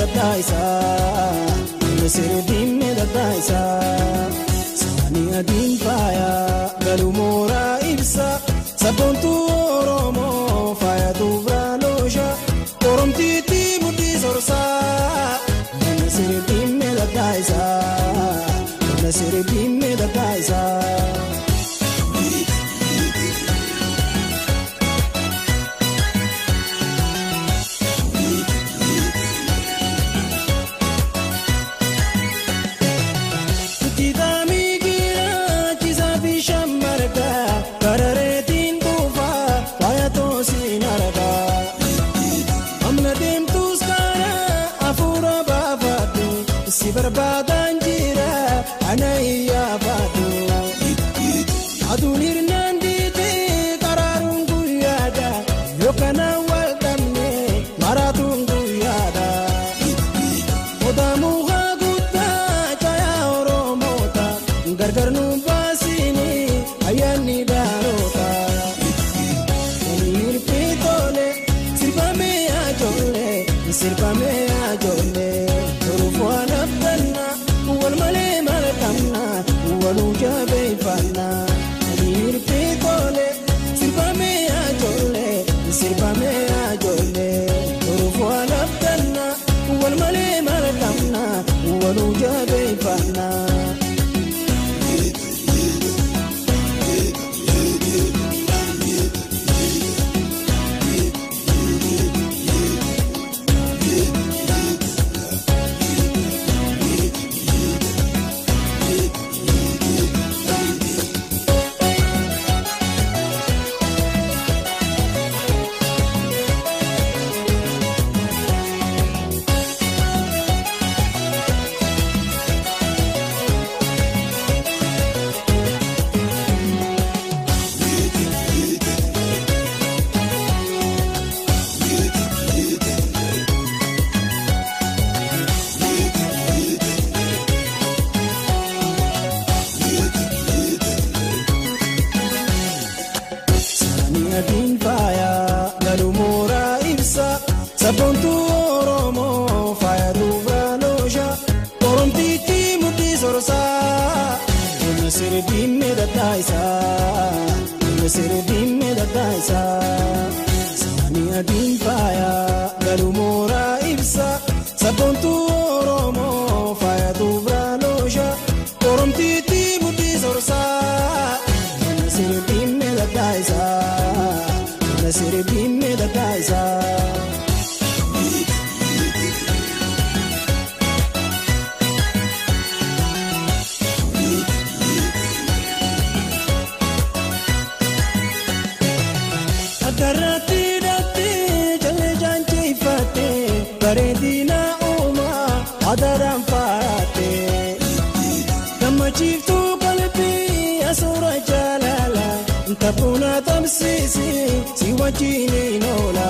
daddaa isaa sirbiin daddaa isaa saanii adiin faayaa galuu mooraa ibsa sabboontuu oromoo Barbaadan jira ana iyyaafatu aduun hirnaan diitee karaaruun guyyaadha yookaan wal dhabne maraatuun guyyaadha. Odaamuu haa guddaa caayaa Oromoota gargar nu baasini ayyaanni daaroota. Hirpii tole sirbamee ajoollee sirbamee ajoollee. Inni sirbiin daddaa isaa jaalala taphuuna tamsiisi si wajjin oola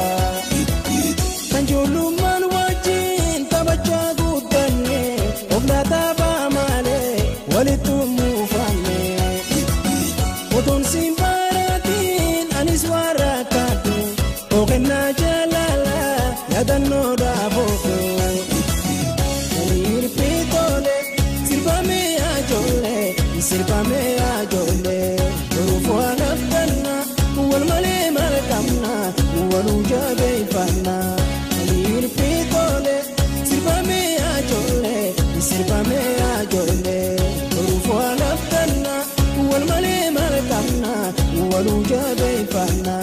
kan ijoollummaan wajjin taphachaa guddanne of laataa malee walitti muufanne otoon siin baaratiin anis warra. Kennaa jaalala yaadannoo dhaaboofu. Hirpii tole sirbamee ajoollee sirbamee ajoollee torofoo waluu jabeeffanna. Hirpii tole sirbamee ajoollee sirbamee ajoollee torofoo alabdanna walmalee malkamna waluu jabeeffanna.